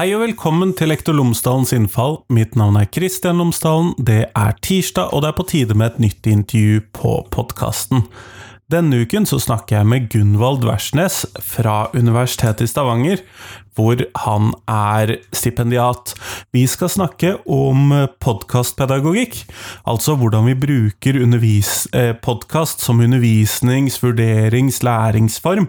Hei og velkommen til Lektor Lomsdalens innfall. Mitt navn er Kristian Lomsdalen. Det er tirsdag, og det er på tide med et nytt intervju på podkasten. Denne uken så snakker jeg med Gunvald Versnes fra Universitetet i Stavanger, hvor han er stipendiat. Vi skal snakke om podkastpedagogikk, altså hvordan vi bruker eh, podkast som undervisnings-, vurderings-, læringsform.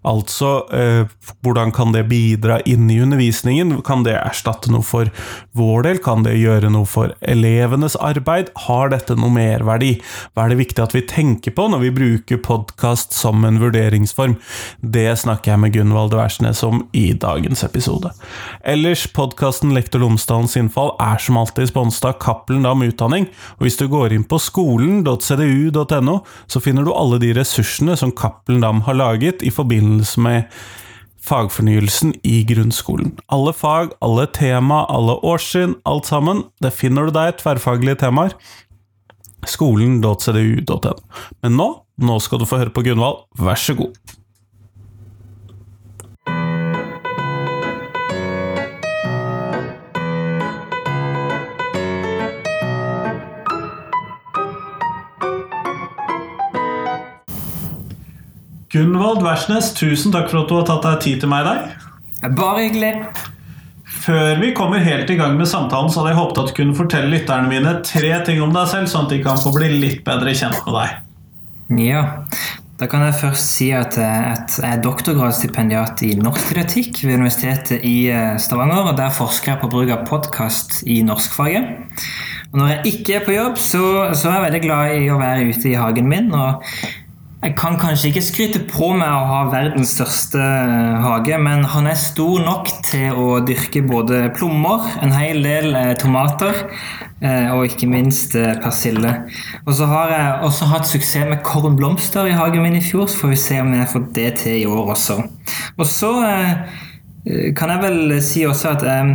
Altså, eh, hvordan kan det bidra inn i undervisningen? Kan det erstatte noe for vår del? Kan det gjøre noe for elevenes arbeid? Har dette noe merverdi? Hva er det viktig at vi tenker på når vi bruker podkast som en vurderingsform? Det snakker jeg med Gunvald Versnes om i dagens episode. Ellers, podkasten Lektor Lomsdalens innfall er som alltid sponset av Cappelen Dam Utdanning, og hvis du går inn på skolen.cdu.no, så finner du alle de ressursene som Cappelen Dam har laget i forbindelse forbindelse med fagfornyelsen i grunnskolen. Alle fag, alle tema, alle årstrinn, alt sammen, det finner du der, tverrfaglige temaer. Skolen.cdu.no. Men nå, nå skal du få høre på Gunvald, vær så god. Gunvald Versnes, tusen takk for at du har tatt deg tid til meg i dag. Bare hyggelig. Før vi kommer helt i gang med samtalen, så hadde jeg håpet at du kunne fortelle lytterne mine tre ting om deg selv, sånn at de kan få bli litt bedre kjent med deg. Ja, da kan jeg først si at jeg er doktorgradsstipendiat i norsk didaktikk ved Universitetet i eh, Stavanger. og Der forsker jeg på bruk av podkast i norskfaget. Og når jeg ikke er på jobb, så, så, er jeg veldig glad i å være ute i hagen min. og jeg kan kanskje ikke skryte på meg å ha verdens største eh, hage, men han er stor nok til å dyrke både plommer, en hel del eh, tomater eh, og ikke minst persille. Og så har jeg også hatt suksess med kornblomster i hagen min i fjor, så får vi se om jeg får det til i år også. Og så kan jeg vel si også at jeg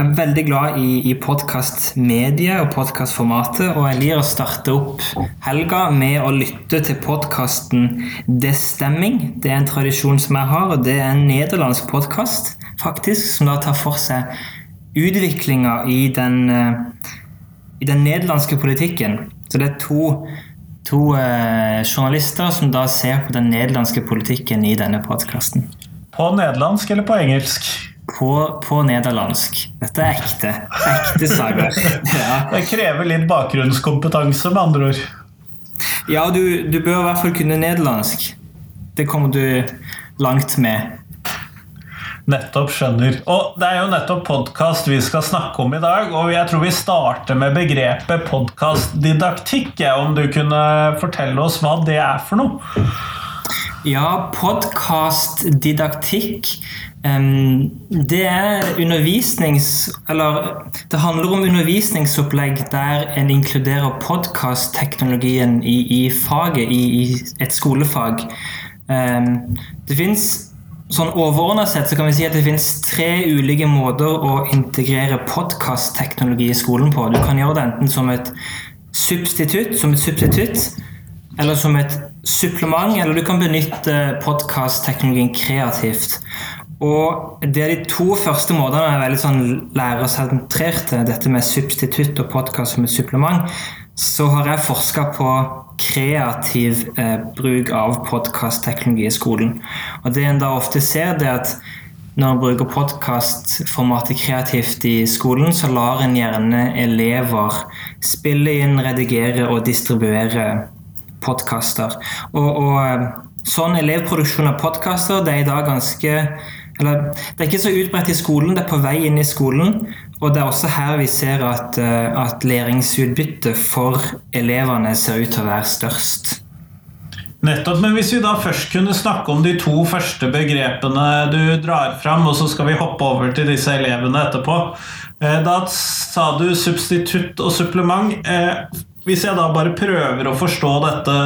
er veldig glad i, i podkastmediet og podkastformatet. Og jeg liker å starte opp helga med å lytte til podkasten Det Stemming. Det er en tradisjon som jeg har, og det er en nederlandsk podkast som da tar for seg utviklinga i den, eh, i den nederlandske politikken. Så det er to, to eh, journalister som da ser på den nederlandske politikken i denne podkasten. På nederlandsk eller på engelsk? På, på nederlandsk. Dette er ekte. Ekte sager. Ja. Det krever litt bakgrunnskompetanse, med andre ord. Ja, du, du bør i hvert fall kunne nederlandsk. Det kommer du langt med. Nettopp, skjønner. Og det er jo nettopp podkast vi skal snakke om i dag. Og jeg tror vi starter med begrepet podkastdidaktikk. Om du kunne fortelle oss hva det er for noe? Ja, podkastdidaktikk Det er undervisnings... Eller det handler om undervisningsopplegg der en inkluderer podkastteknologien i, i, faget, i, i, et skolefag. Det fins Sånn Overordna sett så kan vi si at det finnes tre ulike måter å integrere podkastteknologi i skolen på. Du kan gjøre det enten som et substitutt, som et substitutt eller som et supplement, eller du kan benytte podkastteknologien kreativt. Og det er De to første måtene er veldig sånn lærersentrerte, dette med substitutt og podkast som et supplement. Så har jeg forska på kreativ eh, bruk av podkastteknologi i skolen. Og Det en da ofte ser, det er at når en bruker podkastformatet kreativt i skolen, så lar en gjerne elever spille inn, redigere og distribuere podkaster. Og, og, eh, sånn elevproduksjon av podkaster det er i dag ganske eller, Det er ikke så utbredt i skolen, det er på vei inn i skolen. Og det er også her vi ser at, eh, at læringsutbyttet for elevene ser ut til å være størst. Nettopp, men Hvis vi da først kunne snakke om de to første begrepene du drar fram, og så skal vi hoppe over til disse elevene etterpå. Eh, da sa du substitutt og supplement. Hvis jeg da bare prøver å forstå dette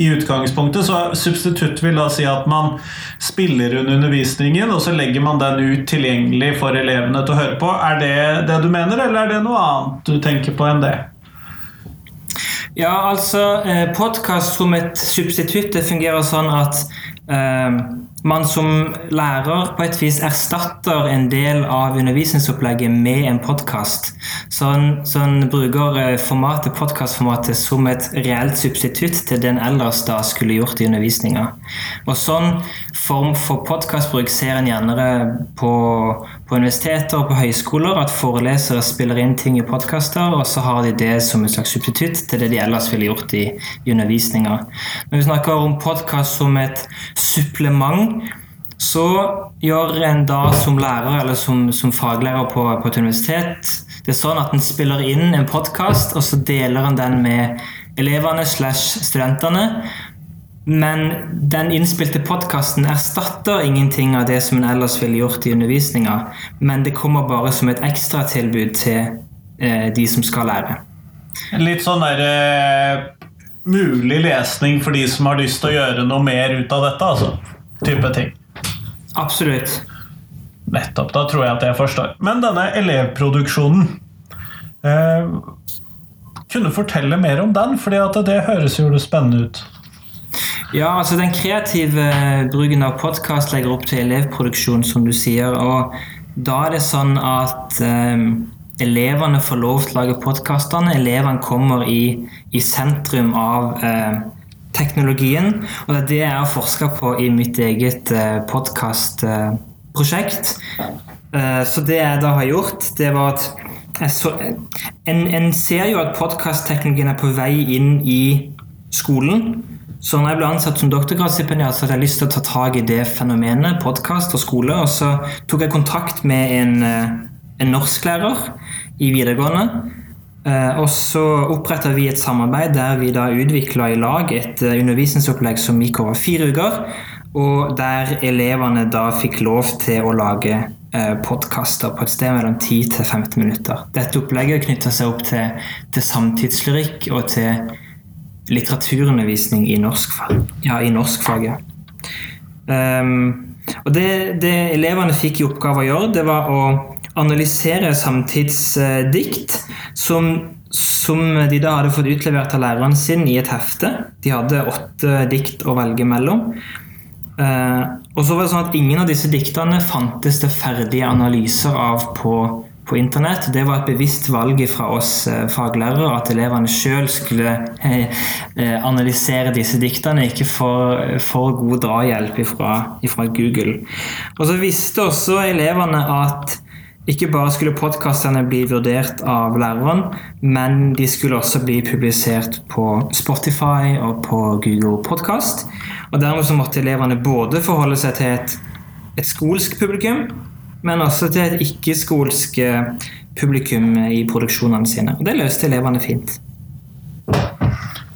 i utgangspunktet, så substitutt vil da si at man spiller under undervisningen, og så legger man den ut tilgjengelig for elevene til å høre på. Er det det du mener, eller er det noe annet du tenker på enn det? Ja, altså eh, Podkast som et substitutt det fungerer sånn at eh, man som lærer på et vis erstatter en del av undervisningsopplegget med en podkast. Så, så en bruker eh, formatet, podkastformatet som et reelt substitutt til det en ellers da skulle gjort i undervisninga. Og sånn form for podkastbruk ser en gjerne på, på universiteter og på høyskoler, at forelesere spiller inn ting i podkaster, og så har de det som et slags substitutt til det de ellers ville gjort i, i undervisninga. Når vi snakker om podkast som et supplement så gjør en da som lærer eller som, som faglærer på, på, et universitet det er sånn at en spiller inn en podkast, og så deler en den med elevene slash studentene. Men den innspilte podkasten erstatter ingenting av det som en ellers ville gjort i undervisninga, men det kommer bare som et ekstratilbud til eh, de som skal lære. Litt sånn der eh, mulig lesning for de som har lyst til å gjøre noe mer ut av dette, altså? Type ting. Absolutt. Nettopp. Da tror jeg at jeg forstår. Men denne elevproduksjonen eh, Kunne fortelle mer om den, fordi at det høres jo spennende ut. Ja, altså Den kreative bruken av podkast legger opp til elevproduksjon, som du sier. og Da er det sånn at eh, elevene får lov til å lage podkastene. Elevene kommer i, i sentrum av eh, teknologien. Og det er det jeg har forska på i mitt eget eh, podkastprosjekt. Eh, så det jeg da har gjort, det var at så, en, en, ser jo at podkastteknologien er på vei inn i skolen. Så når jeg ble ansatt som doktorgradsstipendiat, så hadde jeg lyst til å ta tak i det fenomenet, podkast og skole. Og så tok jeg kontakt med en, eh, en norsklærer i videregående Eh, og så oppretta vi et samarbeid der vi da utvikla i lag et eh, undervisningsopplegg som gikk over fire uker. Og der elevene da fikk lov til å lage eh, podkaster på et sted mellom 10 til 15 minutter. Dette opplegget knytter seg opp til, til samtidslyrikk og til litteraturundervisning i norskfaget. Ja, i norskfaget. Um, og det, det elevene fikk i oppgave å gjøre, det var å analysere samtidsdikt som, som, de da hadde fått utlevert av læreren sin i et hefte. De hadde åtte dikt å velge mellom. Eh, og så var det sånn at Ingen av disse diktene fantes det ferdige analyser av på, på internett. Det var et bevisst valg fra oss eh, faglærere at elevene sjøl skulle eh, analysere disse diktene, ikke for, for god drahjelp fra Google. Og så visste også elevene at ikke bare skulle podkastene bli vurdert av læreren, men de skulle også bli publisert på Spotify og på Google Podcast. Og Dermed så måtte elevene både forholde seg til et, et skolsk publikum, men også til et ikke-skolsk eh, publikum i produksjonene sine. Og Det løste elevene fint.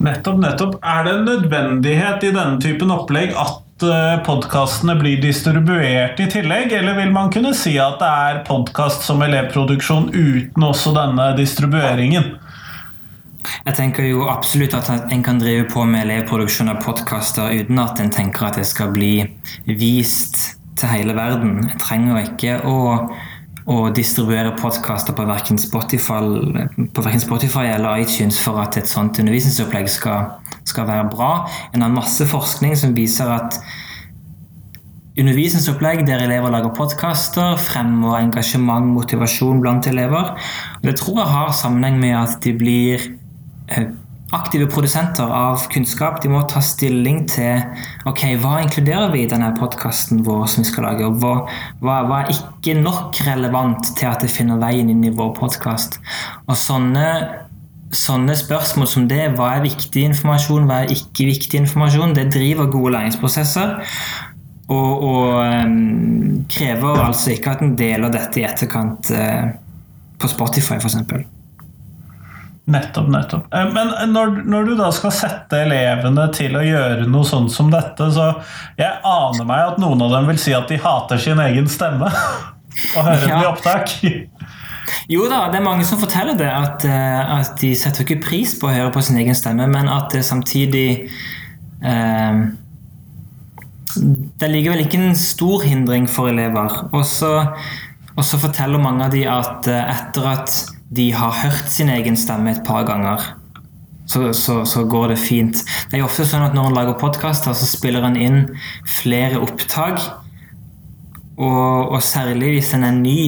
Nettopp, nettopp. Er det en nødvendighet i denne typen opplegg at podkastene blir distribuert i tillegg, eller vil man kunne si at det er podkast som elevproduksjon uten også denne distribueringen? Jeg tenker jo absolutt at en kan drive på med elevproduksjon av podkaster uten at en tenker at det skal bli vist til hele verden. Jeg trenger ikke å, å distribuere podkaster på verken Spotify, Spotify eller iTunes for at et sånt undervisningsopplegg skal skal være bra. En har masse forskning som viser at undervisningsopplegg der elever lager podkaster, fremmer engasjement, motivasjon blant elever. Det tror jeg har sammenheng med at de blir eh, aktive produsenter av kunnskap. De må ta stilling til ok, hva inkluderer vi i denne podkasten vår som vi skal lage. og hva, hva, hva, er ikke nok relevant til at det finner veien inn i vår podkast. Og sånne sånne spørsmål som det, hva er viktig informasjon, hva er ikke viktig informasjon, det driver gode læringsprosesser. Og, og um, krever altså ikke at en deler dette i etterkant uh, på Spotify, f.eks. Nettopp, nettopp. Eh, men når, når, du da skal sette elevene til å gjøre noe sånt som dette, så jeg aner meg at noen av dem vil si at de hater sin egen stemme. og hører ja. den i opptak. Jo da, det er mange som forteller det, at, eh, at, de setter ikke pris på å høre på sin egen stemme, men at det samtidig eh, Det ligger vel ikke en stor hindring for elever. Og så forteller mange av de at eh, etter at de har hørt sin egen stemme et par ganger, så, så, så, går det fint. Det er ofte sånn at når en lager podkaster, så spiller en inn flere opptak. Og, og særlig hvis en er ny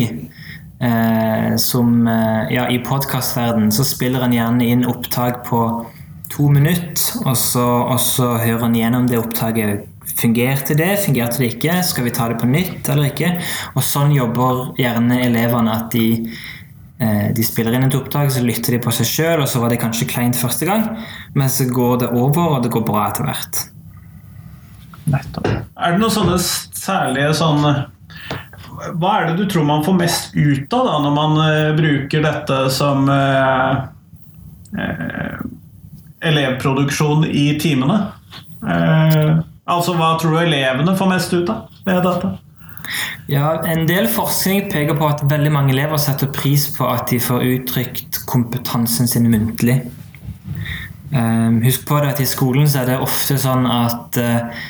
eh, som, eh, ja, i podkastverdenen så spiller en gjerne inn opptak på to minutter, og så, og så hører en gjennom det opptaket. Fungerte det, fungerte det ikke? Skal vi ta det på nytt eller ikke? Og sånn jobber gjerne elevene at de de spiller inn et opptak, så lytter de på seg sjøl, og så var det kanskje kleint første gang, men så går det over, og det går bra etter hvert. Nettopp. Er det noen sånne særlige sånn Hva er det du tror man får mest ut av da, når man uh, bruker dette som uh, uh, elevproduksjon i timene? altså, hva tror du elevene får mest ut av ved dette? Ja, En del forskning peker på at veldig mange elever setter pris på at de får uttrykt kompetansen sin muntlig. Ehm, husk på det at i skolen så er det ofte sånn at eh,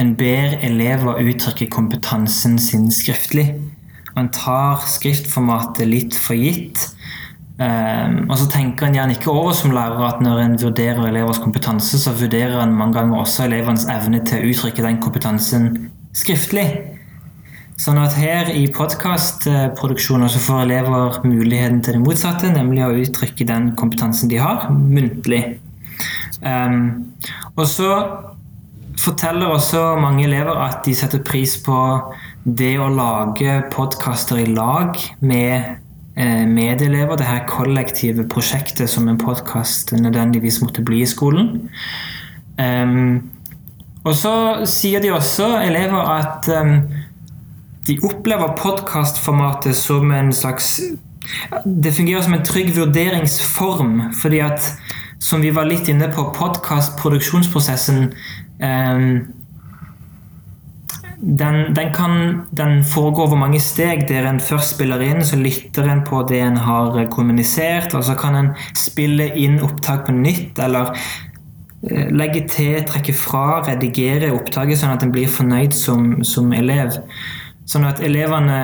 en ber elever uttrykke kompetansen sin skriftlig. En tar skriftformatet litt for gitt. Um, og så tenker en gjerne ikke over som lærer at når en vurderer elevers kompetanse, så vurderer en mange ganger også elevenes evne til å uttrykke den kompetansen skriftlig. Sånn at her i podkastproduksjoner så får elever muligheten til det motsatte, nemlig å uttrykke den kompetansen de har, muntlig. Um, og så forteller også mange elever at de setter pris på det å lage podkaster i lag med eh, medelever, det her kollektive prosjektet som en podkast nødvendigvis måtte bli i skolen. Um, og så sier de også, elever, at um, de opplever podkastformatet som en slags Det fungerer som en trygg vurderingsform. fordi at, som vi var litt inne på, podkastproduksjonsprosessen eh, den, den, kan den foregå over mange steg, der en først spiller inn, så lytter en på det en har kommunisert, og så kan en spille inn opptak på nytt, eller eh, legge til, trekke fra, redigere opptaket, sånn at en blir fornøyd som, som elev. Sånn at elevene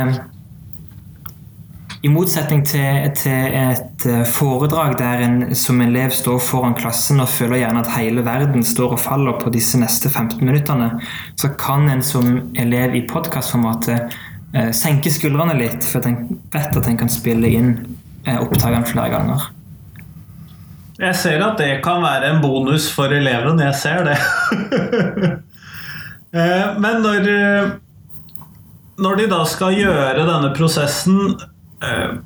i motsetning til, til, et eh, foredrag der en som elev står foran klassen og føler gjerne at hele verden står og faller på disse neste 15 minuttene, så kan en som elev i podkastformatet eh, senke skuldrene litt, for en vet at en kan spille inn eh, opptakene flere ganger. Jeg ser at det kan være en bonus for eleven. Jeg ser det. Eh, men når når de da skal gjøre denne prosessen, eh,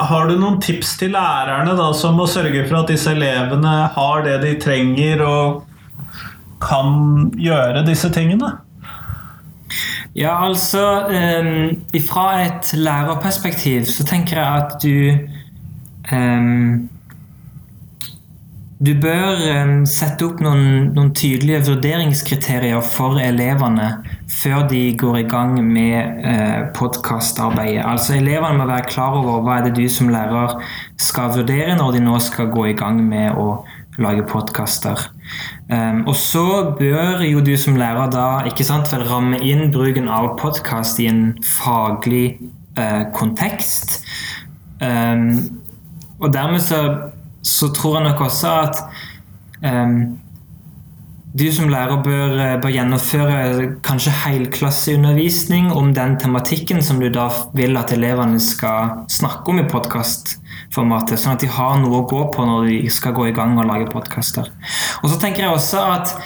har du noen tips til lærerne da, som må sørge for at disse elevene har det de trenger og kan gjøre disse tingene? Ja, altså um, Fra et lærerperspektiv så tenker jeg at du um, du bør um, sette opp noen, noen, tydelige vurderingskriterier for elevene før de går i gang med eh, podkastarbeidet. Altså, elevene må være klar over hva er det du som lærer skal vurdere når de nå skal gå i gang med å lage podkaster. Um, og så bør jo du som lærer da ikke sant, vel ramme inn bruken av podkast i en faglig eh, kontekst. Um, og dermed så så tror jeg nok også at um, du som lærer bør, eh, bør, gjennomføre kanskje helklasseundervisning om den tematikken som du da vil at elevene skal snakke om i podkastformatet, sånn at de har noe å gå på når de skal gå i gang og lage podkaster. Og så tenker jeg også at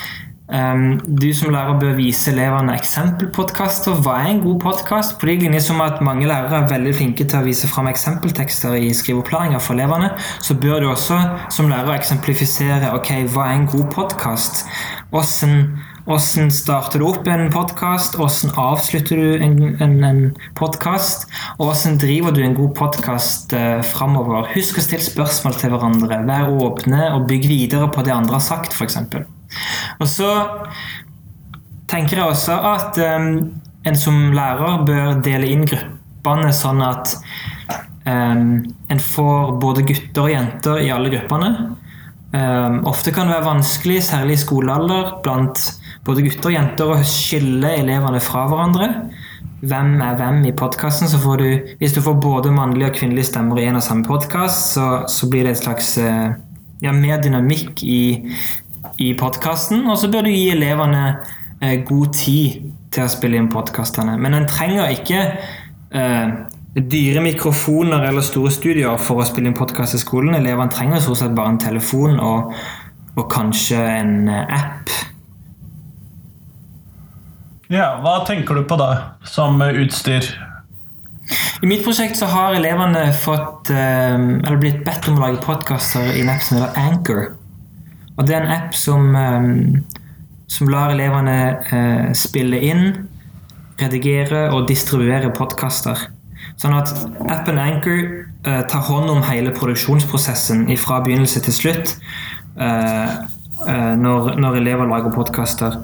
Um, du som lærer bør vise elevene eksempelpodkaster. Hva er en god podkast? På lik linje som at mange lærere er veldig flinke til å vise fram eksempeltekster i skriveopplæringa for elevene, så bør du også som lærer eksemplifisere ok, hva er en god podkast. Hvordan starter du opp en podkast? Hvordan avslutter du en, en, en podkast? Og hvordan driver du en god podkast eh, framover? Husk å stille spørsmål til hverandre. Vær åpne og bygg videre på det andre har sagt, f.eks. Og så tenker jeg også at um, en som lærer bør dele inn gruppene sånn at um, en får både gutter og jenter i alle gruppene. Um, ofte kan det være vanskelig, særlig i skolealder, blant både gutter og jenter å skille elevene fra hverandre. Hvem er hvem i podkasten? Hvis du får både mannlige og kvinnelige stemmer i en og samme podkast, så, så, blir det et slags uh, ja, mer dynamikk i, i podkasten. Og så bør du gi elevene eh, god tid til å spille inn podkastene. Men en trenger ikke eh, dyre mikrofoner eller store studier for å spille inn podkast i skolen. Elevene trenger stort sett bare en telefon og, og kanskje en eh, app. Ja, Hva tenker du på da, som utstyr? I mitt prosjekt så har elevene fått, eh, eller blitt bedt om å lage podkaster i en app som heter Anchor. Og Det er en app som, eh, som lar elevene eh, spille inn, redigere og distribuere podkaster. Sånn at appen Anchor tar hånd om hele produksjonsprosessen fra begynnelse til slutt når, når elever lager podkaster.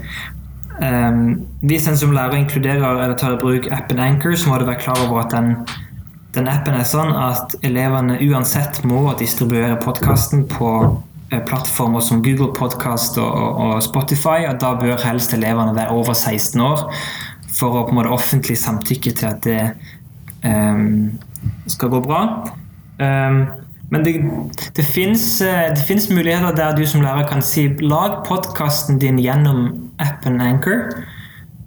Hvis en som lærer inkluderer eller tar i bruk appen Anchor, så må du være klar over at den, den appen er sånn at elevene uansett må distribuere podkasten på eh, plattformer som Google Podcast og, og, Spotify, og da bør helst elevene være over 16 år for å på en måte offentlig samtykke til at det um, skal gå bra. Um, men det, det fins muligheter der du som lærer kan si lag podkasten din gjennom appen Anchor.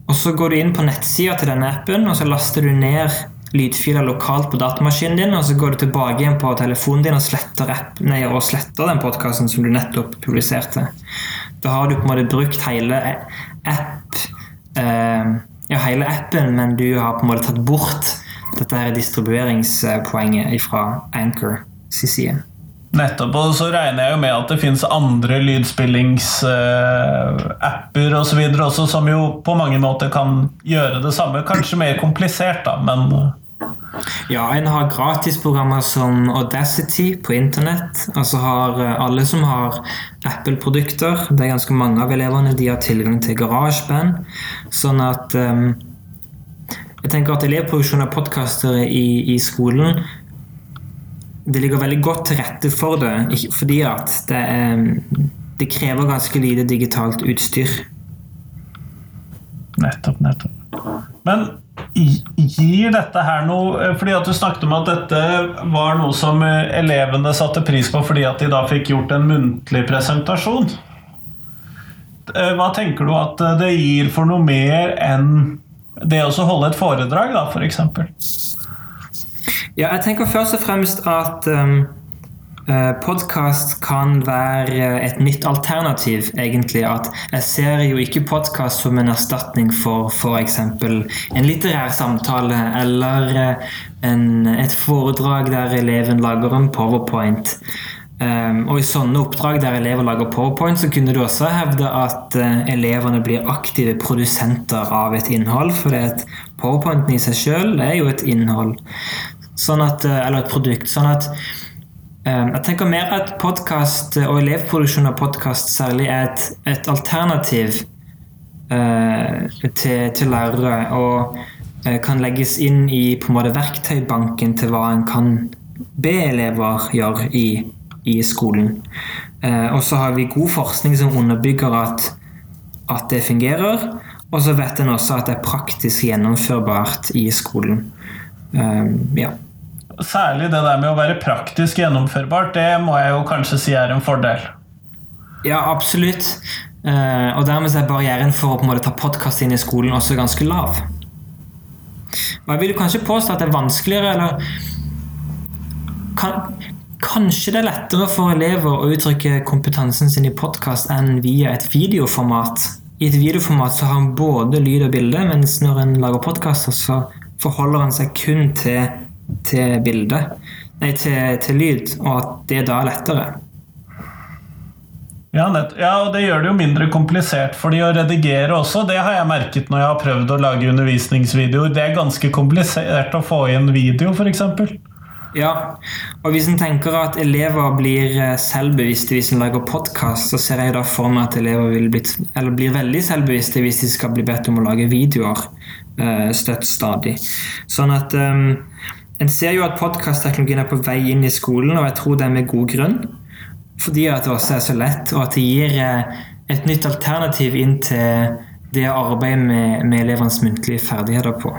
Og Så går du inn på nettsida til denne appen og så laster du ned lydfiler lokalt på datamaskinen din. og Så går du tilbake igjen på telefonen din og sletter, app, nei, og sletter den podkasten som du nettopp publiserte. Da har du på en måte brukt hele app eh, ja, hele appen, men du har på en måte tatt bort dette her distribueringspoenget fra Anchor sin side. Nettopp. Og så regner jeg jo med at det fins andre lydspillingsapper uh, osv. også, som jo på mange måter kan gjøre det samme. Kanskje mer komplisert, da, men Ja, en har gratisprogrammer som Audacity på internett. Altså har eh, alle som har Apple-produkter, det er ganske mange av elevene, de har tilgang til GarageBand. Sånn at um, Jeg tenker at elevproduksjon av podkaster i, i skolen det ligger veldig godt til rette for det, fordi at det, er, det krever ganske lite digitalt utstyr. Nettopp, nettopp. Men gir dette her noe eh, Fordi at du snakket om at dette var noe som eh, elevene satte pris på fordi at de da fikk gjort en muntlig presentasjon. Eh, hva tenker du at det gir for noe mer enn det å holde et foredrag, da, f.eks.? Ja, jeg tenker først og fremst at um, podkast kan være et nytt alternativ, egentlig. At jeg ser jo ikke podkast som en erstatning for f.eks. en litterær samtale eller uh, en, et foredrag der eleven lager en powerpoint. Um, og I sånne oppdrag der elever lager powerpoint, så kunne du også hevde at uh, elevene blir aktive produsenter av et innhold. For powerpointen i seg selv er jo et innhold. Sånn at, eh, eller et produkt. Sånn at eh, jeg tenker mer at podkast og elevproduksjon av podkast særlig er et, et alternativ uh, til, til, lærere. Og uh, kan legges inn i på en måte verktøybanken til hva en kan be elever gjøre i, i skolen. Uh, og så har vi god forskning som underbygger at, at det fungerer. Og så vet en også at det er praktisk gjennomførbart i skolen. Um, ja. Særlig det der med å være praktisk gjennomførbart, det må jeg jo kanskje si er en fordel. Ja, absolutt. Uh, og dermed er barrieren for å på en måte ta podkast inn i skolen også ganske lav. Jeg vil kanskje påstå at det er vanskeligere, eller kan, Kanskje det er lettere for elever å uttrykke kompetansen sin i podkast enn via et videoformat. I et videoformat så har en både lyd og bilde, mens når en lager podkaster, så forholder en seg kun til til bilde, nei, til, til, lyd, og at det da er lettere. Ja, ja, og det gjør det jo mindre komplisert for de å redigere også. Det har jeg merket når jeg har prøvd å lage undervisningsvideoer. Det er ganske komplisert å få inn video, f.eks. Ja, og hvis en tenker at elever blir eh, selvbevisste hvis en lager podkast, så ser jeg da for meg at elever bli, blir veldig selvbevisste hvis de skal bli bedt om å lage videoer uh, støtt stadig. Sånn at um, en ser jo at podkastteknologien er på vei inn i skolen, og jeg tror det er med god grunn. Fordi at det også er så lett, og at det gir eh, et nytt alternativ inn til det å arbeide med, med elevenes muntlige ferdigheter på.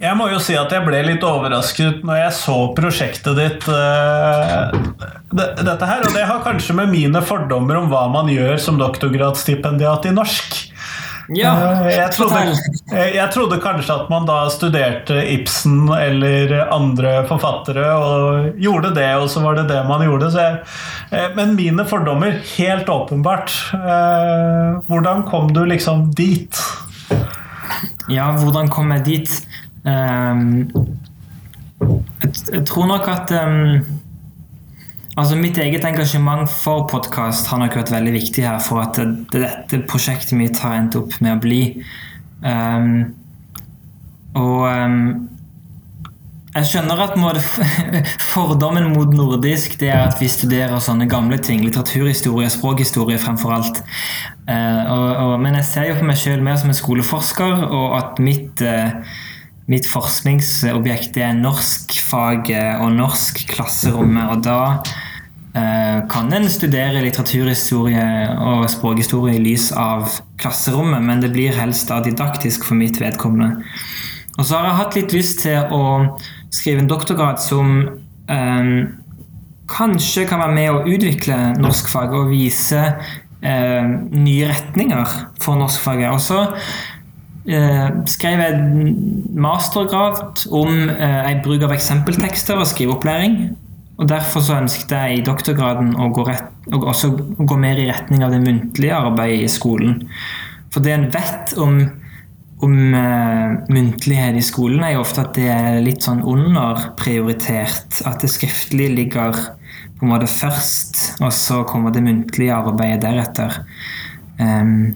Jeg må jo si at jeg ble litt overrasket når jeg så prosjektet ditt. Uh, dette her, Og det har kanskje med mine fordommer om hva man gjør som doktorgradsstipendiat i norsk. Ja, uh, jeg, trodde, jeg, trodde, kanskje at man da studerte Ibsen eller andre forfattere og gjorde det, og så var det det man gjorde. Jeg, uh, men mine fordommer, helt åpenbart. hvordan kom du liksom dit? Ja, hvordan kom jeg dit? Jeg, tror nok at Altså Mitt eget engasjement for podkast har nok vært veldig viktig her for at det, dette prosjektet mitt har endt opp med å bli. Um, og jeg skjønner at måte, fordommen mot nordisk det er at vi studerer sånne gamle ting. Litteraturhistorie, språkhistorie fremfor alt. Uh, og, og, men jeg ser jo på meg sjøl mer som en skoleforsker, og at mitt uh, mitt forskningsobjekt er norskfaget og norsk klasserommet. Og da eh, kan en studere litteraturhistorie og språkhistorie i lys av klasserommet, men det blir helst da didaktisk for mitt vedkommende. Og så har jeg hatt litt lyst til å skrive en doktorgrad som eh, kanskje kan være med å utvikle norskfaget og vise eh, nye retninger for norskfaget. Og så Eh, skrev jeg mastergrad om en bruk av eksempeltekster og skriveopplæring. Og Derfor så ønsket jeg i doktorgraden å gå, rett, og også gå mer i retning av det muntlige arbeidet i skolen. For det en vet om, om uh, muntlighet i skolen, er jo ofte at det er litt sånn underprioritert. At det skriftlige ligger på en måte først, og så kommer det muntlige arbeidet deretter. Um,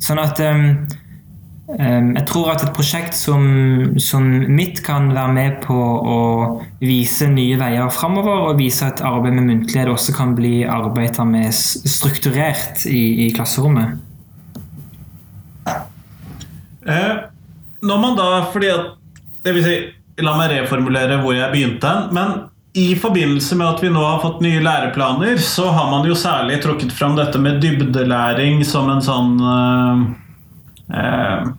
sånn at um, jeg tror at et prosjekt som, som, mitt kan være med på å vise nye veier framover, og vise at arbeid med muntlighet også kan bli arbeidet med strukturert i, i klasserommet. Eh, når man da, fordi at det vil si, La meg reformulere hvor jeg begynte. Men i forbindelse med at vi nå har fått nye læreplaner, så har man jo særlig trukket fram dette med dybdelæring som en sånn eh, eh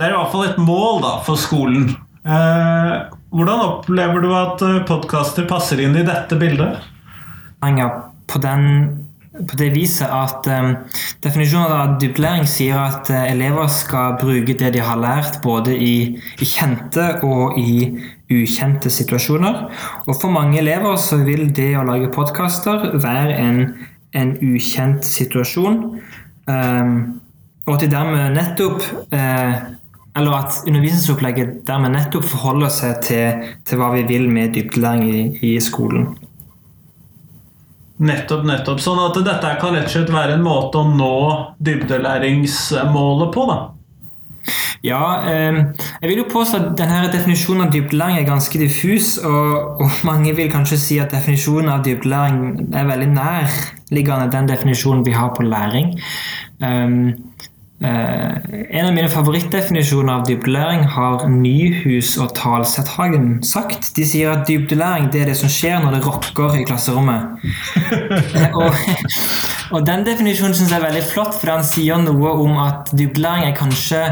det er i hvert fall et mål da, for skolen. Eh, hvordan opplever du at eh, podkaster passer inn i dette bildet? På, den, på det viset at um, definisjonen av dybdelæring sier at uh, elever skal bruke det de har lært, både i, i, kjente og i ukjente situasjoner. Og for mange elever så vil det å lage podkaster være en, en, ukjent situasjon. Um, og at de dermed nettopp uh, eller at undervisningsopplegget dermed nettopp forholder seg til, til hva vi vil med dybdelæring i, i, skolen. Nettopp, nettopp. Sånn at dette kan rett og slett være en måte å nå dybdelæringsmålet på, da? Ja, eh, jeg vil jo påstå at denne definisjonen av dybdelæring er ganske diffus. Og, og, mange vil kanskje si at definisjonen av dybdelæring er veldig nærliggende den definisjonen vi har på læring. Um, en av mine favorittdefinisjoner av dybdelæring har Nyhus og Talsethagen sagt. De sier at dybdelæring det er det som skjer når det rocker i klasserommet. og, og, den definisjonen syns jeg er veldig flott, for han sier noe om at dybdelæring er kanskje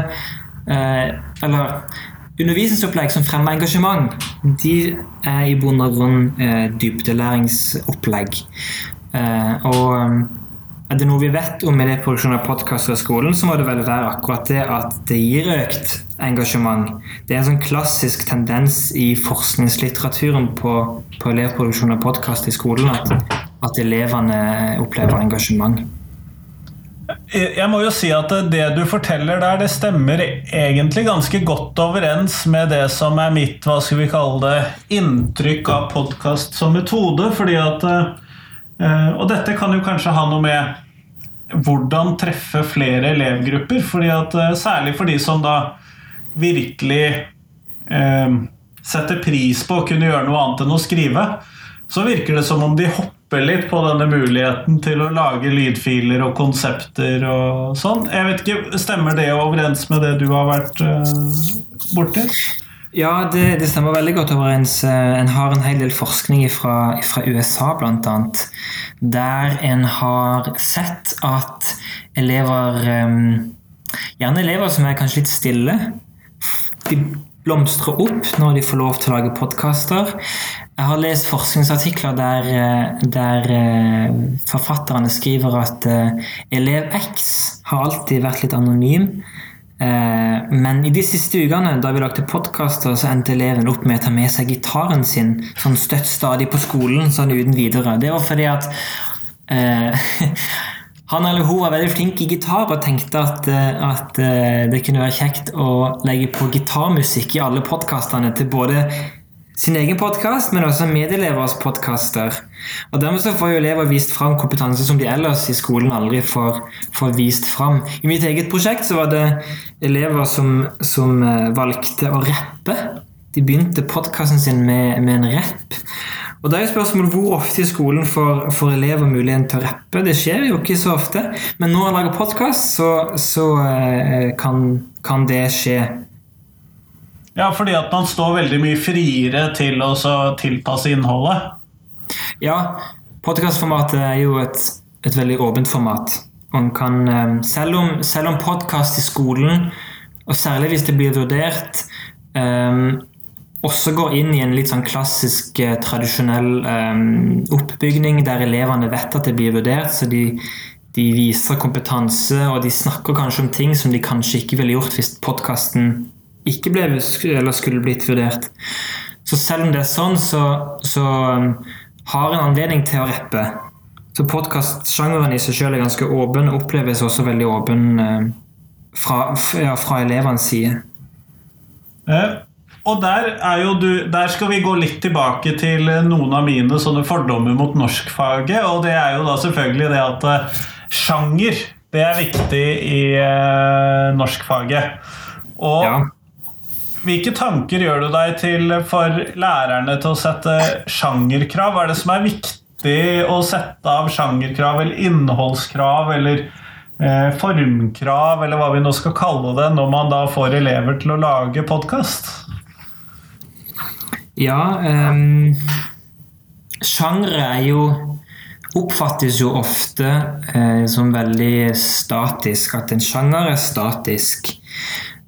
eh, Eller undervisningsopplegg som fremmer engasjement, de er i bunn og grunn eh, dybdelæringsopplegg. Eh, og er det noe vi vet om elevproduksjon av podkaster i skolen, så må det vel være akkurat det at det gir økt engasjement. Det er en sånn klassisk tendens i forskningslitteraturen på, på elevproduksjon av podkast i skolen at, at, elevene opplever engasjement. Jeg må jo si at det du forteller der, det stemmer egentlig ganske godt overens med det som er mitt hva skal vi kalle det, inntrykk av podkast som metode. fordi at Eh, og dette kan jo kanskje ha noe med hvordan treffe flere elevgrupper. Fordi at, eh, særlig for de som da virkelig eh, setter pris på å kunne gjøre noe annet enn å skrive, så virker det som om de hopper litt på denne muligheten til å lage lydfiler og konsepter og sånn. Jeg vet ikke, Stemmer det overens med det du har vært eh, borti? Ja, det, det, stemmer veldig godt overens. Eh, en har en hel del forskning fra, USA, bl.a. Der en har sett at elever eh, Gjerne elever som er kanskje litt stille, de blomstrer opp når de får lov til å lage podkaster. Jeg har lest forskningsartikler der, eh, der forfatterne skriver at elev X har alltid vært litt anonym. Men i de siste ukene da vi lagde podkaster, så endte eleven opp med å ta med seg gitaren sin sånn støtt stadig på skolen, sånn uten videre. Det var fordi at eh, han eller hun var veldig flink i gitar og tenkte at, at det kunne være kjekt å legge på gitarmusikk i alle podkastene til både sin egen podkast, men også medelevers podkaster. Og Dermed så får jo elever vist fram kompetanse som de ellers i skolen aldri får, får vist fram. I mitt eget prosjekt så var det elever som, som eh, valgte å rappe. De begynte podkasten sin med, med, en rapp. Og da er jo spørsmålet hvor ofte i skolen får, får, elever muligheten til å rappe. Det skjer jo ikke så ofte, men når jeg lager podkast, så, så eh, kan, kan det skje. Ja, fordi at man står veldig mye friere til å tilpasse innholdet. Ja, podkastformatet er jo et, et, veldig åpent format. Kan, eh, selv om, selv om podkast i skolen, og særlig hvis det blir vurdert, um, også går inn i en litt sånn klassisk, eh, tradisjonell um, oppbygning der elevene vet at det blir vurdert, så de, de viser kompetanse, og de snakker kanskje om ting som de kanskje ikke ville gjort hvis podkasten ikke ble, eller skulle blitt vurdert. Så selv om det er sånn, så, så um, har en anledning til å rappe. Så podkastsjangeren i seg selv er ganske åpen, og oppleves også veldig åpen uh, fra, ja, fra elevenes side. Eh, og der, er jo du, der, skal vi gå litt tilbake til noen av mine sånne fordommer mot norskfaget. Og det er jo da selvfølgelig det at uh, sjanger det er viktig i eh, norskfaget. Og ja. Hvilke tanker gjør du deg til for lærerne til å sette sjangerkrav? Hva er det som er viktig å sette av sjangerkrav eller innholdskrav eller eh, formkrav, eller hva vi nå skal kalle det, når man da får elever til å lage podkast? Ja um, Sjangre er jo oppfattes jo ofte eh, som veldig statisk. At en sjanger er statisk.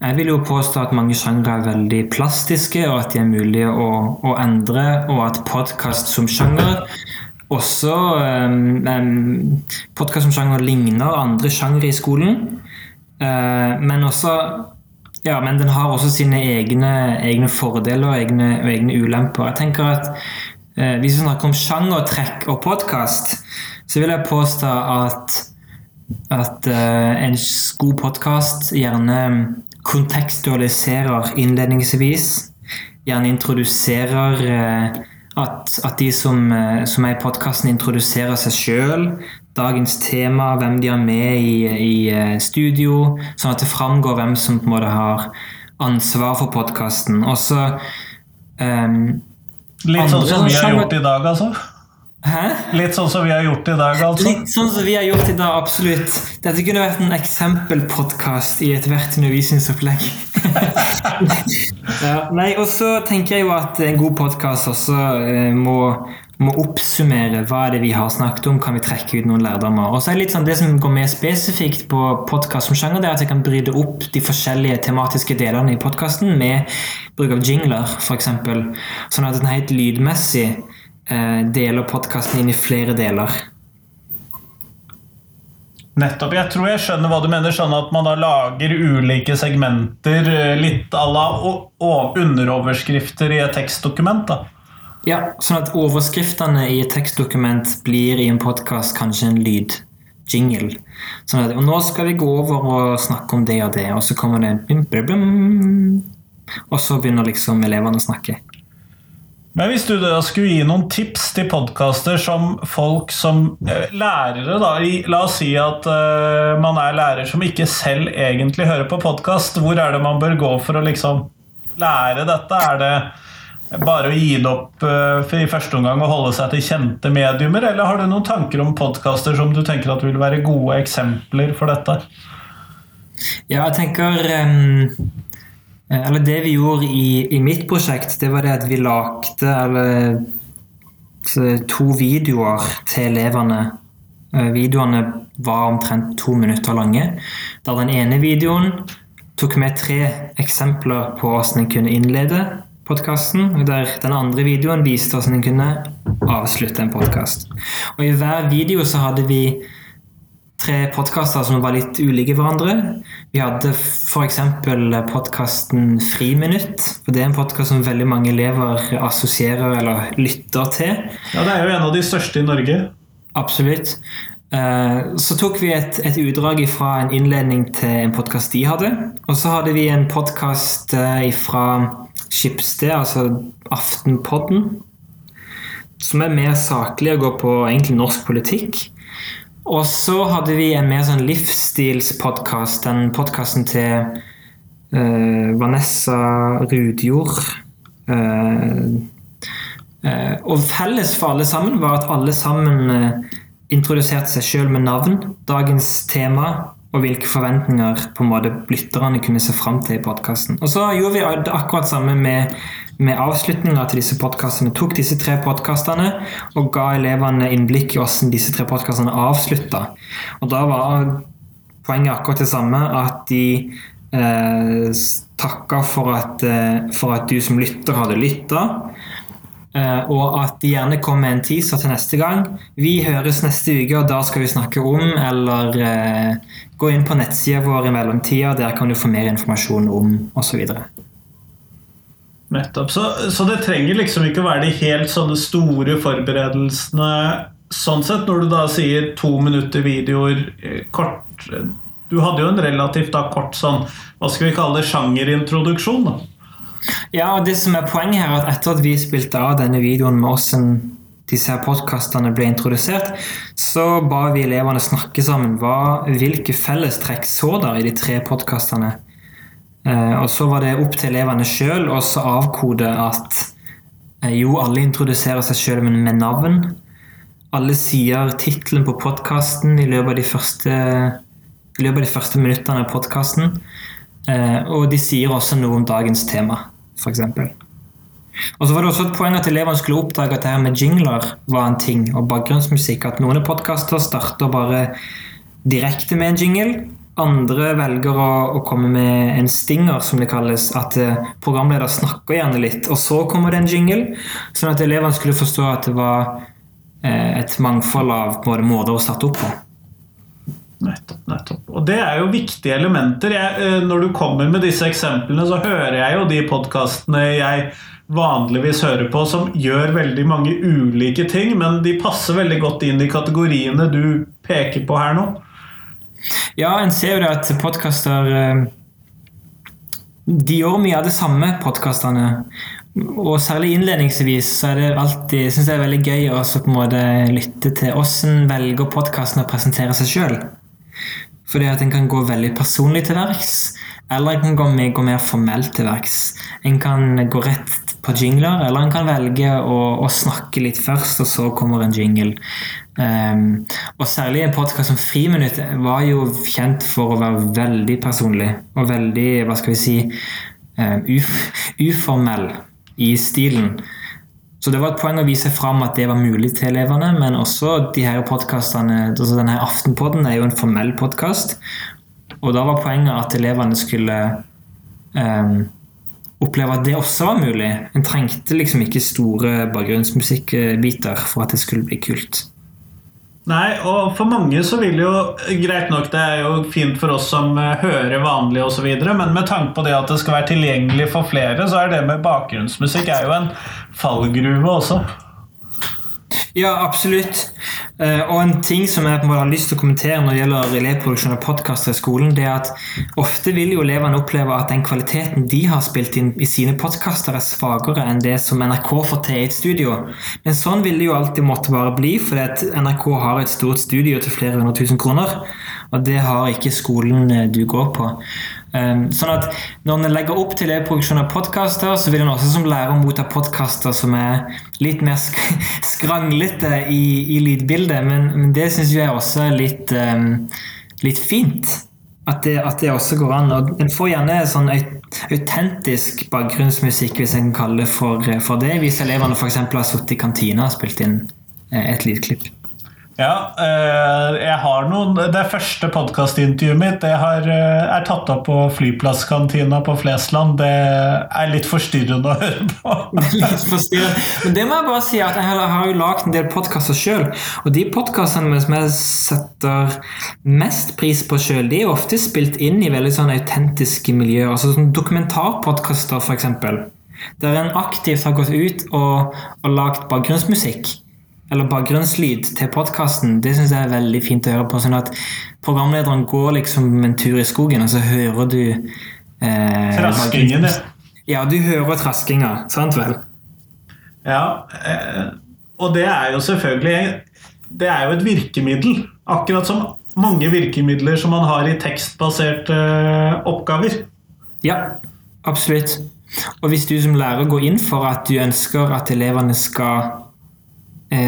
Jeg vil jo påstå at mange sjangre er veldig plastiske, og at de er mulige å, å endre, og at podkast som sjanger også um, um, Podkast som sjanger ligner andre sjangre i skolen, uh, men også ja, men den har også sine egne, egne fordeler og egne, egne, ulemper. Jeg tenker at uh, Hvis vi snakker om sjangertrekk og podkast, så vil jeg påstå at, at uh, en god podkast gjerne kontekstualiserer innledningsvis. Gjerne introduserer eh, at, at de som, eh, som, er i podkasten, introduserer seg sjøl. Dagens tema, hvem de har med i, i eh, studio. Sånn at det framgår hvem som på en måte har ansvar for podkasten. Også um, Litt sånn som vi har gjort i dag, altså? Hæ? Litt sånn som vi har gjort i dag, altså? Litt sånn som vi har gjort i dag, absolutt. Dette kunne vært en eksempelpodkast i ethvert undervisningsopplegg. ja, nei, og så tenker jeg jo at en god podkast også eh, må, må, oppsummere hva er det vi har snakket om, kan vi trekke ut noen lærdommer. Og så er Det litt sånn det som går mer spesifikt på podkast som sjanger, det er at jeg kan bryte opp de forskjellige tematiske delene i podkasten med bruk av jingler, f.eks. Sånn at den helt lydmessig deler podkasten inn i flere deler. Nettopp. Jeg tror jeg skjønner hva du mener. Sånn at man da lager ulike segmenter, eh, litt à la underoverskrifter i et tekstdokument. da. Ja, sånn at overskriftene i et tekstdokument blir i en podkast kanskje en lyd. Jingle. Sånn at, og nå skal vi gå over og snakke om det og det, og så kommer det bim, bim, bim, Og så begynner liksom elevene å snakke. Men hvis du da skulle gi noen tips til podkaster som folk som eh, lærere da, La oss si at uh, man er lærer som ikke selv egentlig hører på podkast. Hvor er det man bør gå for å liksom lære dette? Er det bare å gi det opp uh, i første omgang og holde seg til kjente mediumer, eller har du noen tanker om podkaster som du tenker at vil være gode eksempler for dette? Ja, jeg tenker um eller det vi gjorde i, i, mitt prosjekt, det var det at vi lagde eller, to videoer til elevene. Eh, videoene var omtrent to minutter lange. Der den ene videoen tok med tre eksempler på hvordan en kunne innlede podkasten. Der den andre videoen viste hvordan en kunne avslutte en podkast. Og i hver video så hadde vi tre podkaster som var litt ulike hverandre. Vi hadde f.eks. podkasten Friminutt. for Det er en podkast som veldig mange elever assosierer eller lytter til. Ja, Det er jo en av de største i Norge. Absolutt. Eh, så tok vi et, et utdrag fra en innledning til en podkast de hadde. Og så hadde vi en podkast eh, fra Skipsted, altså Aftenpodden. Som er mer saklig og går på egentlig norsk politikk. Og så hadde vi en mer sånn livsstilspodkast, den podkasten til uh, Vanessa Rudjord. Uh, uh, og felles for alle sammen var at alle sammen introduserte seg sjøl med navn, dagens tema og hvilke forventninger på en måte lytterne kunne se fram til i podkasten. Og så gjorde vi det akkurat samme med med avslutninga til disse podkastene tok disse tre podkastene og ga elevene innblikk i hvordan disse tre podkastene avslutta. Og da var poenget akkurat det samme, at de eh, takka for at, eh, for at du som lytter hadde lytta. Uh, og at de gjerne kommer med en teaser til neste gang. Vi høres neste uke, og da skal vi snakke om Eller uh, gå inn på nettsida vår i mellomtida, der kan du få mer informasjon om osv. Nettopp. Så, så, det trenger liksom ikke å være de helt sånne store forberedelsene sånn sett, når du da sier to minutter videoer eh, kort Du hadde jo en relativt da kort sånn, hva skal vi kalle det, sjangerintroduksjon? da? Ja, og det som er poenget her, er at etter at vi spilte av denne videoen med hvordan disse podkastene ble introdusert, så ba vi elevene snakke sammen. Hva, hvilke fellestrekk så der i de tre podkastene? Eh, og så var det opp til elevene sjøl å avkode at eh, jo, alle introduserer seg sjøl med, navn. Alle sier tittelen på podkasten i i løpet av de første minuttene av podkasten. Eh, og de sier også noe om dagens tema, f.eks. Og så var det også et poeng at elevene skulle oppdage at det her med jingler var en ting, og bakgrunnsmusikk. At noen podkaster starter bare direkte med en jingle, andre velger å, å, komme med en stinger, som det kalles. At eh, programleder snakker gjerne litt, og så kommer det en jingle. Sånn at elevene skulle forstå at det var eh, et mangfold av både måter å starte opp på. Nettopp, nettopp. Og det er jo viktige elementer. Jeg, eh, når du kommer med disse eksemplene, så hører jeg jo de podkastene jeg vanligvis hører på, som gjør veldig mange ulike ting, men de passer veldig godt inn i kategoriene du peker på her nå. Ja, en ser jo det at podkaster eh, De gjør mye av det samme, podkastene. Og særlig innledningsvis så er det alltid synes jeg er veldig gøy å lytte til hvordan velger podkasten å presentere seg sjøl. Fordi at en kan gå veldig personlig til verks, eller en kan gå, med, gå mer formelt til verks. En kan gå rett på jingler, eller en kan velge å, å snakke litt først, og så kommer en jingle. Um, og særlig en podkast som Friminutt var jo kjent for å være veldig personlig og veldig, hva skal vi si, um, uf uformell i stilen. Så det var et poeng å vise fram at det var mulig til elevene, men også de her podkastene altså Denne Aftenpodden er jo en formell podkast, og da var poenget at elevene skulle um, oppleve at det også var mulig. En trengte liksom ikke store bakgrunnsmusikkbiter for at det skulle bli kult. Nei, og for mange så vil jo Greit nok, det er jo fint for oss som eh, hører vanlig osv., men med tanke på det at det skal være tilgjengelig for flere, så er det med bakgrunnsmusikk er jo en fallgruve også. Ja, absolutt. Eh, og en ting som jeg har lyst til å kommentere når det gjelder elevproduksjon og podkaster i skolen, det er at ofte vil jo elevene oppleve at den kvaliteten de har spilt inn i sine podkaster, er svakere enn det som NRK får til i et studio. Men sånn vil det jo alltid måtte bare bli, fordi NRK har et stort studio til flere hundre tusen kroner. Og det har ikke skolen eh, du går på. Ehm, sånn at Når en legger opp til produksjon av podkaster, så vil en også som lærer motta podkaster som er litt mer sk skranglete i, i lydbildet, men, men det syns jeg også er litt, um, litt fint. At det, at det, også går an. Og En får gjerne sånn autentisk bakgrunnsmusikk, hvis en kan kalle det for, for det, hvis elevene f.eks. har sittet i kantina og spilt inn eh, et lydklipp. Ja, eh, jeg har noen Det første podkastintervjuet mitt det har, eh, er tatt opp på flyplasskantina på Flesland. Det er litt forstyrrende å høre på. Men det må jeg bare si at jeg har jo lagd en del podkaster sjøl. Og de podkastene som jeg setter mest pris på sjøl, de er ofte spilt inn i veldig sånn autentiske miljøer. Altså sånn dokumentarpodkaster, f.eks. Der en aktivt har gått ut og, og lagd bakgrunnsmusikk. Eller bakgrunnslyd til podkasten. Det syns jeg er veldig fint å høre på. Sånn at programlederen går liksom en tur i skogen, og så hører du eh, Traskingen, ja. Ja, du hører traskinga. Sant vel? Ja, eh, og det er jo selvfølgelig Det er jo et virkemiddel. Akkurat som mange virkemidler som man har i tekstbaserte eh, oppgaver. Ja, absolutt. Og hvis du som lærer går inn for at du ønsker at elevene skal,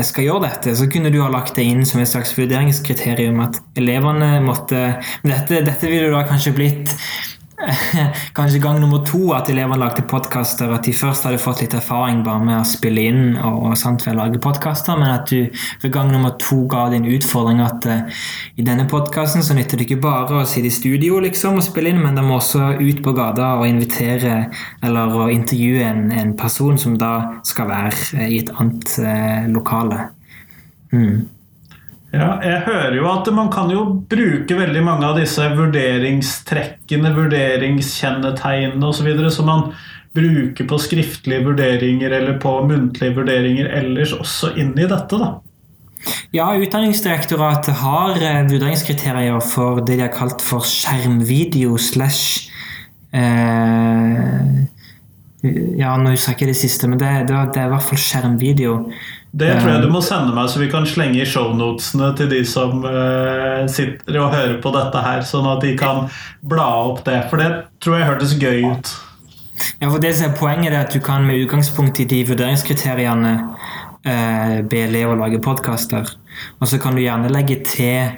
skal gjøre dette, så kunne du ha lagt det inn som et slags vurderingskriterium at elevene måtte dette, dette ville da kanskje blitt Kanskje gang nummer to at elevene lagde podkaster. At de først hadde fått litt erfaring bare med å spille inn og, og sant vel lage podkaster, men at du ved gang nummer to ga din utfordring at uh, i denne podkasten så nytter det ikke bare å sitte i studio liksom og spille inn, men de må også ut på gata og invitere eller å intervjue en, en person som da skal være uh, i et annet uh, lokale. Mm. Ja, jeg hører jo at man kan jo bruke veldig mange av disse vurderingstrekkene, vurderingskjennetegnene osv. som man bruker på skriftlige vurderinger eller på muntlige vurderinger ellers, også inn i dette. da. Ja, Utdanningsdirektoratet har eh, vurderingskriterier for det de har kalt for skjermvideo slash eh, Ja, nå husker jeg ikke det siste, men det, det, det er i hvert fall skjermvideo. Det tror jeg du må sende meg, så vi kan slenge i shownotene til de som uh, sitter og hører på dette her, sånn at de kan bla opp det. For det tror jeg hørtes gøy ut. Ja, for det som er Poenget er at du kan med utgangspunkt i de vurderingskriteriene uh, be elever lage podkaster. Og så kan du gjerne legge til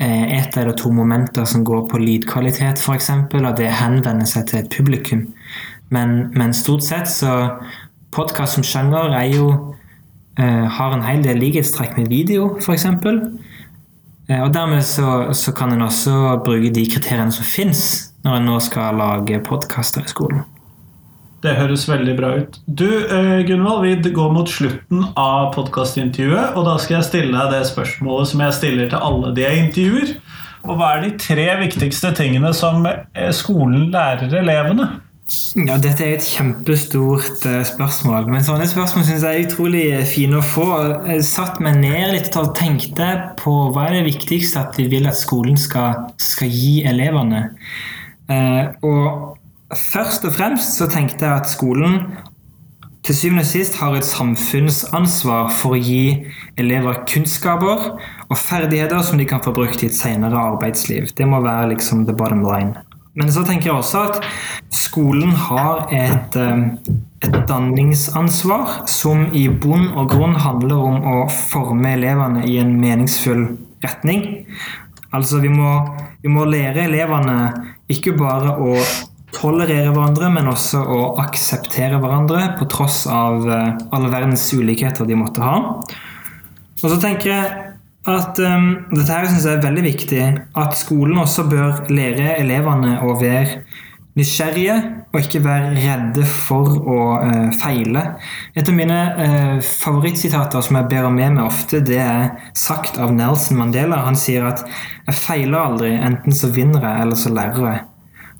uh, ett eller to momenter som går på lydkvalitet, f.eks., og det henvender seg til et publikum. Men, men stort sett så Podkast som sjanger er jo har en hel del likhetstrekk med video, f.eks. Uh, og dermed så, så, kan en også bruke de kriteriene som fins når en nå skal lage podkaster i skolen. Det høres veldig bra ut. Du, uh, Gunvald, vi går mot slutten av podkastintervjuet, og da skal jeg stille deg det spørsmålet som jeg stiller til alle de jeg intervjuer. Og hva er de tre viktigste tingene som skolen lærer elevene? Ja, Dette er et kjempestort uh, spørsmål. Men sånne spørsmål synes jeg er utrolig fine å få. Jeg satt meg ned litt og tenkte på hva er det viktigste at vi vil at skolen skal, skal gi elevene. Uh, og først og fremst så tenkte jeg at skolen til syvende og sist har et samfunnsansvar for å gi elever kunnskaper og ferdigheter som de kan få brukt i et senere arbeidsliv. Det må være liksom the bottom line. Men så tenker jeg også at skolen har et, et danningsansvar som i bunn og grunn handler om å forme elevene i en meningsfull retning. Altså vi må, vi må lære elevene ikke bare å tolerere hverandre, men også å akseptere hverandre på tross av alle verdens ulikheter de måtte ha. Og så tenker jeg at um, dette her synes jeg er veldig viktig. At skolen også bør lære elevene å være nysgjerrige og ikke være redde for å uh, feile. Et av mine uh, favorittsitater som jeg bærer med meg ofte, det er sagt av Nelson Mandela. Han sier at 'jeg feiler aldri, enten så vinner jeg, eller så lærer jeg'.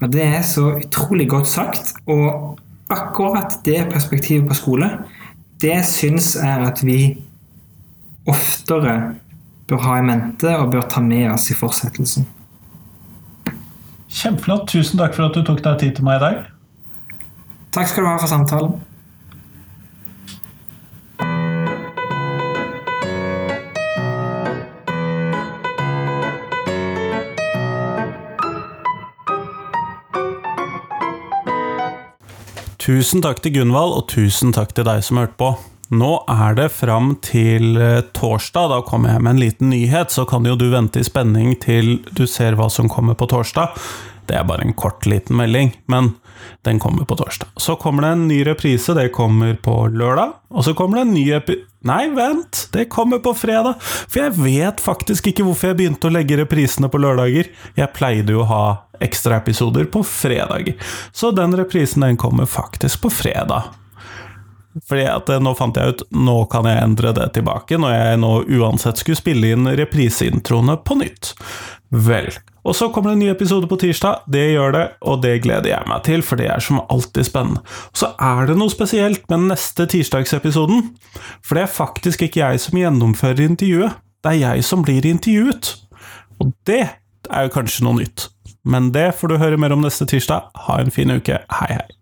Og Det er så utrolig godt sagt. Og akkurat det perspektivet på skole, det syns jeg at vi oftere bør ha i mente og bør ta med oss i fortsettelsen. Kjempeflott. Tusen takk for at du tok deg tid til meg i dag. Takk skal du ha for samtalen. Tusen takk til Gunvald, og tusen takk til deg som hørte på. Nå er det fram til torsdag. Da kommer jeg med en liten nyhet, så kan jo du vente i spenning til du ser hva som kommer på torsdag. Det er bare en kort, liten melding, men den kommer på torsdag. Så kommer det en ny reprise, det kommer på lørdag. Og så kommer det en ny Nei, vent, det kommer på fredag. For jeg vet faktisk ikke hvorfor jeg begynte å legge reprisene på lørdager. Jeg pleide jo å ha ekstraepisoder på fredager. Så den reprisen den kommer faktisk på fredag. Fordi at eh, nå fant jeg ut nå kan jeg endre det tilbake, når jeg nå uansett skulle spille inn repriseintroene på nytt. Vel. Og så kommer det en ny episode på tirsdag. Det gjør det, og det gleder jeg meg til, for det er som alltid spennende. Og så er det noe spesielt med neste tirsdagsepisoden. For det er faktisk ikke jeg som gjennomfører intervjuet, det er jeg som blir intervjuet. Og det er jo kanskje noe nytt. Men det får du høre mer om neste tirsdag. Ha en fin uke. Hei, hei.